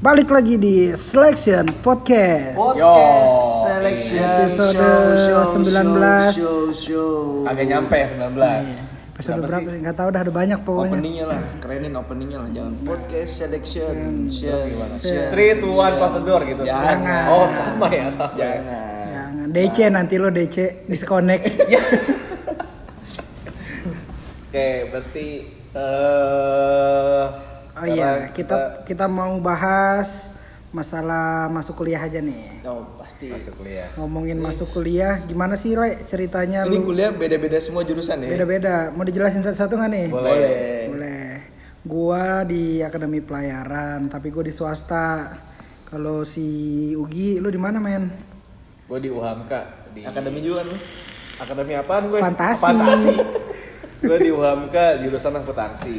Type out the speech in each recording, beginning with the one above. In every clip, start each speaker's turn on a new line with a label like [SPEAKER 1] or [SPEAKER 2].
[SPEAKER 1] Balik lagi di Selection Podcast.
[SPEAKER 2] Podcast selection
[SPEAKER 1] Episode
[SPEAKER 2] show,
[SPEAKER 1] 19.
[SPEAKER 2] show, show, show.
[SPEAKER 3] Agak nyampe 19.
[SPEAKER 1] Episode
[SPEAKER 3] Berapa
[SPEAKER 1] berapa
[SPEAKER 3] sih?
[SPEAKER 1] sih? Nggak tahu dah ada banyak pokoknya.
[SPEAKER 2] Openingnya lah, kerenin openingnya lah, jangan podcast selection, show,
[SPEAKER 1] Share.
[SPEAKER 2] show.
[SPEAKER 3] 3 to 1 close the door gitu.
[SPEAKER 2] Jangan.
[SPEAKER 3] Oh, sama ya, sama. ya.
[SPEAKER 2] Jangan.
[SPEAKER 1] Jangan DC nanti lo DC disconnect.
[SPEAKER 3] Oke, berarti eh
[SPEAKER 1] Oh iya, kita kita mau bahas masalah masuk kuliah aja nih.
[SPEAKER 2] Oh pasti.
[SPEAKER 3] masuk kuliah.
[SPEAKER 1] Ngomongin masuk kuliah, gimana sih Le ceritanya
[SPEAKER 2] Ini
[SPEAKER 1] lu?
[SPEAKER 2] kuliah beda-beda semua jurusan ya.
[SPEAKER 1] Beda-beda. Mau dijelasin satu-satu nggak nih?
[SPEAKER 3] Boleh.
[SPEAKER 1] Boleh. Gua di akademi pelayaran, tapi gue di swasta. Kalau si Ugi, lu di mana men?
[SPEAKER 3] Gue di UHAMKA di
[SPEAKER 2] Akademi juga nih.
[SPEAKER 3] Akademi apaan gue?
[SPEAKER 1] Fantasi.
[SPEAKER 3] Fantasi. gue di UHAMKA jurusan akuntansi.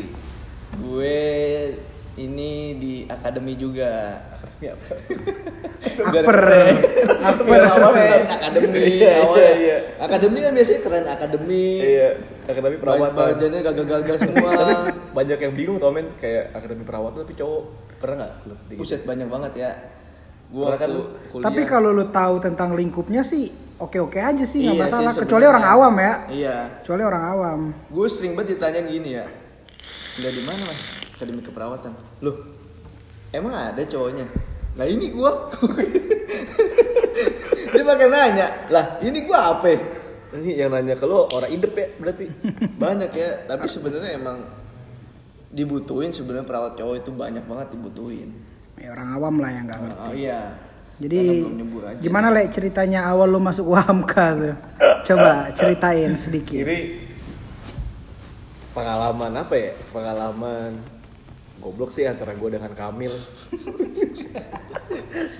[SPEAKER 2] Gue ini di akademi juga.
[SPEAKER 3] Akademi apa?
[SPEAKER 1] Aper.
[SPEAKER 2] Aper awalnya akademi
[SPEAKER 3] Iya, iya, iya.
[SPEAKER 2] Akademi kan biasanya keren akademi.
[SPEAKER 3] Iya, Akademi Perawatan.
[SPEAKER 2] Bajannya gagah-gagah semua.
[SPEAKER 3] Banyak yang bingung tau men kayak Akademi Perawatan tapi cowok pernah nggak
[SPEAKER 2] Buset banyak banget ya.
[SPEAKER 3] Gua kan lu-
[SPEAKER 2] kuliah-
[SPEAKER 1] Tapi kalau lu tahu tentang lingkupnya sih oke-oke aja sih nggak
[SPEAKER 2] Iya
[SPEAKER 1] masalah.
[SPEAKER 2] sih
[SPEAKER 1] Kecuali orang awam ya.
[SPEAKER 2] Iya.
[SPEAKER 1] Kecuali orang awam.
[SPEAKER 2] Gue sering banget ditanyain gini ya. Udah di mana mas? Akademi keperawatan. Loh, emang ada cowoknya? Nah ini gua. Dia pakai nanya. Lah ini gua apa?
[SPEAKER 3] Ini yang nanya ke lu orang idep ya berarti.
[SPEAKER 2] Banyak ya. Tapi sebenarnya emang dibutuhin sebenarnya perawat cowok itu banyak banget dibutuhin.
[SPEAKER 1] Ya, orang awam lah yang nggak ngerti.
[SPEAKER 2] Oh iya.
[SPEAKER 1] Jadi gimana le ceritanya awal lu masuk UHAMK tuh? Coba ceritain sedikit.
[SPEAKER 3] Ini pengalaman apa ya? Pengalaman goblok sih antara gue dengan Kamil.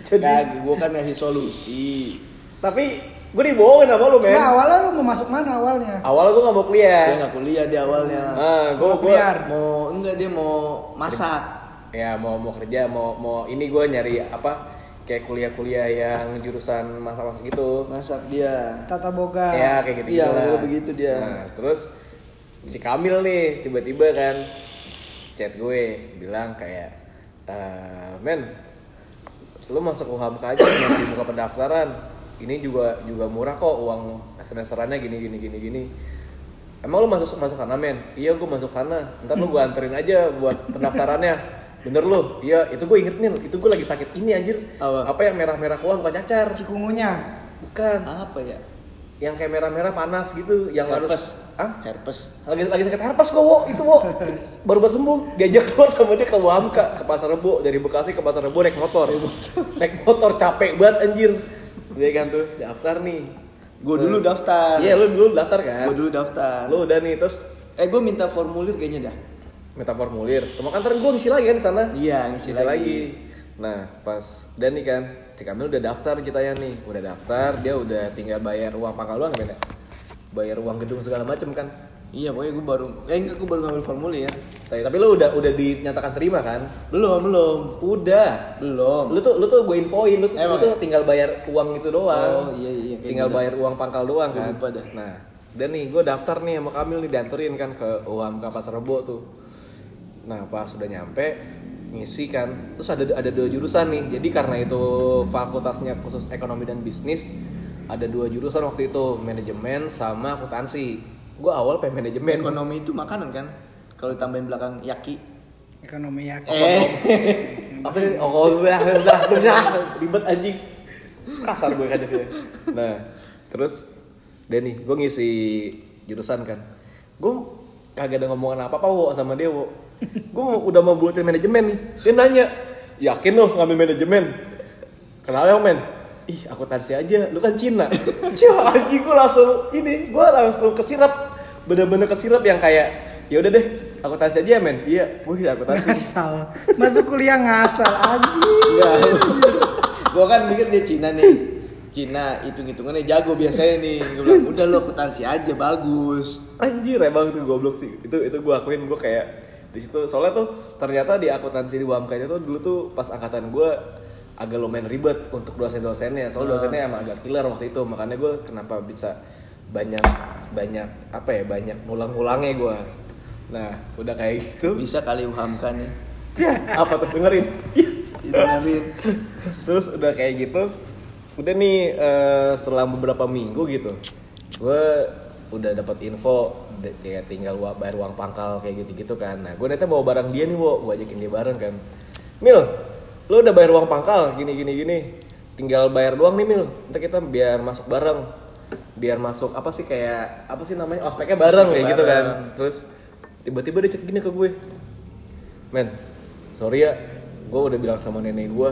[SPEAKER 3] Jadi,
[SPEAKER 2] Nah, gua kan ngasih solusi.
[SPEAKER 3] tapi gue dibohongin sama lu men.
[SPEAKER 1] Nah, awalnya lu mau masuk mana awalnya?
[SPEAKER 3] Awalnya gue gak mau
[SPEAKER 2] Dia
[SPEAKER 3] kuliah.
[SPEAKER 2] nggak kuliah di awalnya.
[SPEAKER 3] Ah, gue
[SPEAKER 1] Mau
[SPEAKER 3] gue
[SPEAKER 1] biar.
[SPEAKER 2] Mau enggak dia mau masak.
[SPEAKER 3] ya mau mau kerja mau mau ini gue nyari apa kayak kuliah-kuliah yang jurusan masak-masak gitu.
[SPEAKER 2] Masak dia.
[SPEAKER 1] Tata boga.
[SPEAKER 3] Ya kayak gitu
[SPEAKER 2] Iya, begitu dia.
[SPEAKER 3] Nah, terus si Kamil nih tiba-tiba kan chat gue bilang kayak "Eh, men lu masuk UHAMK aja masih buka pendaftaran. Ini juga juga murah kok uang semesterannya gini gini gini gini. Emang lu masuk masuk sana men? Iya gue masuk sana. Ntar lu gue anterin aja buat pendaftarannya. Bener lu? Iya itu gue inget nih itu gue lagi sakit ini anjir.
[SPEAKER 2] Apa?
[SPEAKER 3] apa yang merah-merah keluar bukan cacar.
[SPEAKER 1] Cikungunya.
[SPEAKER 3] bukan.
[SPEAKER 2] Apa ya?
[SPEAKER 3] Yang kayak merah-merah panas gitu yang
[SPEAKER 2] Herpes.
[SPEAKER 3] harus ah
[SPEAKER 2] Herpes.
[SPEAKER 3] lagi lagi sakit herpes kok wo. Itu wo. Baru baru sembuh. Diajak keluar sama dia ke Wamka ke pasar rebo dari Bekasi ke pasar rebo naik motor. Naik motor. Capek banget anjir. Dia kan tuh daftar nih.
[SPEAKER 2] Gue dulu daftar.
[SPEAKER 3] iya lu dulu daftar kan?
[SPEAKER 2] Gue dulu daftar.
[SPEAKER 3] lu udah nih terus?
[SPEAKER 2] Eh gue minta formulir kayaknya dah.
[SPEAKER 3] minta formulir. Cuma kan ntar gue ngisi lagi kan di sana.
[SPEAKER 2] Iya, ngisi lagi.
[SPEAKER 3] nah pas udah nih kan si Kamil udah daftar ceritanya nih udah daftar dia udah tinggal bayar uang pangkal doang ya bayar uang gedung segala macem kan
[SPEAKER 2] Iya pokoknya gue baru. Eh enggak gue baru ngambil formulir.
[SPEAKER 3] Tapi, tapi lu udah udah dinyatakan terima kan?
[SPEAKER 2] Belum belum.
[SPEAKER 3] Udah.
[SPEAKER 2] Belum.
[SPEAKER 3] Lu tuh lu tuh gue infoin lu, tuh- lu
[SPEAKER 2] Emang
[SPEAKER 3] tuh
[SPEAKER 2] ya?
[SPEAKER 3] tinggal bayar uang itu doang.
[SPEAKER 2] Oh, iya, iya,
[SPEAKER 3] Tinggal
[SPEAKER 2] gitu.
[SPEAKER 3] bayar uang pangkal doang kan.
[SPEAKER 2] lupa dah.
[SPEAKER 3] Nah, dan nih gue daftar nih sama Kamil nih dianterin kan ke UAMK Pasar Rebo tuh. Nah, pas sudah nyampe ngisi kan. Terus ada ada dua jurusan nih. Jadi karena itu fakultasnya khusus ekonomi dan bisnis, ada dua jurusan waktu itu, manajemen sama akuntansi. Gue awal pengen manajemen.
[SPEAKER 2] Ekonomi itu makanan kan? Kalau ditambahin belakang yaki.
[SPEAKER 1] Ekonomi ya.
[SPEAKER 2] Eh.
[SPEAKER 3] apa sih oh kalau udah udah udah ribet anjing kasar gue kan nah terus Denny gue ngisi jurusan kan gue kagak ada ngomongan apa apa wo sama dia wo gue udah mau buatin manajemen nih dia nanya yakin lo ngambil manajemen kenapa yang men ih akuntansi aja lu kan Cina Cina anjing gue langsung ini gue langsung kesirap bener-bener kesirap yang kayak ya udah deh akuntansi aja ya men iya gue akuntansi
[SPEAKER 1] Ngasal. Masuk kuliah ngasal.
[SPEAKER 2] Enggak. gue kan mikir dia Cina nih. Cina hitung-hitungannya jago biasanya nih. Gue bilang udah lo akuntansi aja bagus.
[SPEAKER 3] Anjir emang tuh goblok sih. Itu itu gue akuin gue kayak di situ soalnya tuh ternyata di akuntansi di UAMK nya tuh dulu tuh pas angkatan gue agak lumayan ribet untuk dosen-dosennya. Soalnya dosennya emang agak killer waktu itu. Makanya gue kenapa bisa banyak banyak apa ya banyak ngulang-ngulangnya gue. Nah udah kayak gitu.
[SPEAKER 2] Bisa kali uhamkan nih.
[SPEAKER 3] apa tuh dengerin? Ih,
[SPEAKER 2] Didengerin.
[SPEAKER 3] terus udah kayak gitu udah nih eh, setelah beberapa minggu gitu gue udah dapat info kayak tinggal wa- bayar uang pangkal kayak gitu gitu kan. Nah gue nanti bawa barang dia nih wo gue ajakin dia bareng kan. Mil lo udah bayar uang pangkal gini gini gini. Tinggal bayar doang nih mil. Nanti kita biar masuk bareng. Biar masuk apa sih kayak apa sih namanya ospeknya bareng kayak gitu kan. Terus tiba-tiba dia chat gini ke gue. Men sorry ya gue udah bilang sama nenek gue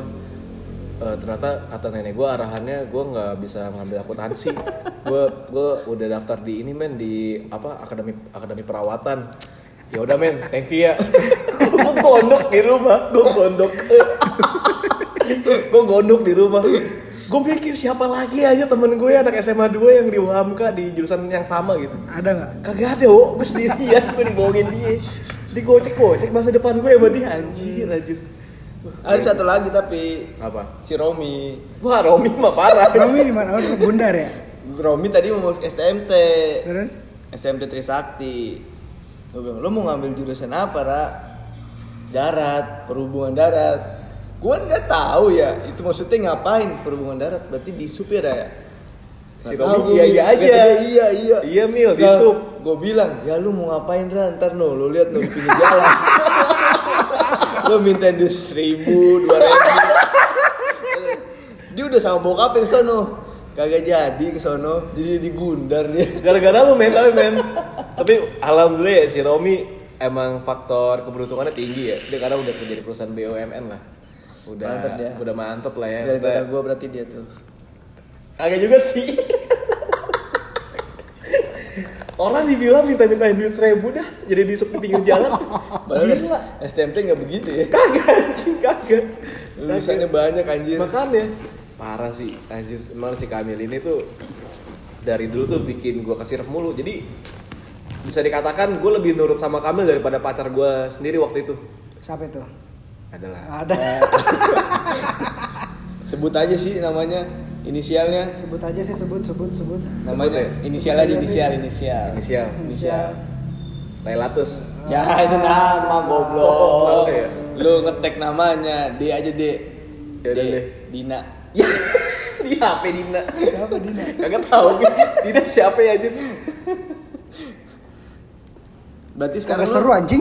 [SPEAKER 3] eh, ternyata kata nenek gue arahannya gue nggak bisa ngambil akuntansi. Gue gue udah daftar di ini men di apa akademi akademi perawatan. Ya udah men thank you ya. Gue gondok di rumah gue gondok. Gue gondok di rumah. Gue pikir siapa lagi aja temen gue anak SMA 2 yang di UHAMKA di jurusan yang sama gitu.
[SPEAKER 1] Ada nggak?
[SPEAKER 3] kagak ada wo gue sendirian gue dibohongin dia. Digocek gocek masa depan gue sama dia. Anjir anjir
[SPEAKER 2] Ada satu lagi tapi
[SPEAKER 3] apa
[SPEAKER 2] si Romi.
[SPEAKER 3] wah Romi mah parah
[SPEAKER 1] Romi di mana? Oh, di Bundar ya.
[SPEAKER 2] Romi tadi mau masuk STMT.
[SPEAKER 1] Terus?
[SPEAKER 2] STMT Trisakti. Gue bilang, lo mau ngambil jurusan apa, Ra? Darat, perhubungan darat. Gue nggak tahu ya, itu maksudnya ngapain perhubungan darat? Berarti di supir ya?
[SPEAKER 3] Si Romi iya iya aja.
[SPEAKER 2] iya iya.
[SPEAKER 3] Iya, Mil, di sup.
[SPEAKER 2] Gue bilang, ya lu mau ngapain Ra? Ntar no, lo lihat no pinggir jalan. lo minta duit seribu, dua ribu. Dia udah sama bokapnya ke sono. Kagak jadi ke sono, jadi digundar dia.
[SPEAKER 3] gara-gara lu men tapi men tapi alhamdulillah ya si Romi emang faktor keberuntungannya tinggi ya dia karena udah kerja di perusahaan BUMN lah udah
[SPEAKER 2] Mantep dia.
[SPEAKER 3] udah mantep lah ya
[SPEAKER 2] Gara-gara gue berarti dia tuh.
[SPEAKER 3] Agak juga sih. Orang dibilang minta-minta duit seribu dah, jadi di pinggir jalan. Gila.
[SPEAKER 2] STMT nggak begitu ya.
[SPEAKER 3] Kagak anjing, kagak.
[SPEAKER 2] Lulusannya banyak anjir.
[SPEAKER 3] Makanya parah sih anjir. Emang si Kamil ini tuh dari dulu tuh bikin gua kesirep mulu. Jadi bisa dikatakan gue lebih nurut sama Kamil daripada pacar gua sendiri waktu itu.
[SPEAKER 1] Siapa itu?
[SPEAKER 3] Adalah.
[SPEAKER 1] Ada.
[SPEAKER 2] Sebut aja sih namanya, inisialnya.
[SPEAKER 1] Sebut aja sih sebut sebut sebut.
[SPEAKER 2] Namanya
[SPEAKER 3] ya?
[SPEAKER 2] inisial
[SPEAKER 1] Sebut
[SPEAKER 2] aja
[SPEAKER 1] aja sih.
[SPEAKER 2] inisial, inisial.
[SPEAKER 3] Inisial.
[SPEAKER 2] Inisial.
[SPEAKER 3] Lailatus.
[SPEAKER 2] Ya itu nama goblok.
[SPEAKER 3] Oh, iya.
[SPEAKER 2] Lu ngetek namanya, D aja D.
[SPEAKER 3] Ya udah,
[SPEAKER 2] D.
[SPEAKER 3] deh.
[SPEAKER 2] Dina.
[SPEAKER 3] Ya, di HP Dina.
[SPEAKER 1] Siapa Dina?
[SPEAKER 3] Kagak tahu Dina siapa ya anjir?
[SPEAKER 2] Berarti sekarang
[SPEAKER 1] Kagak seru anjing.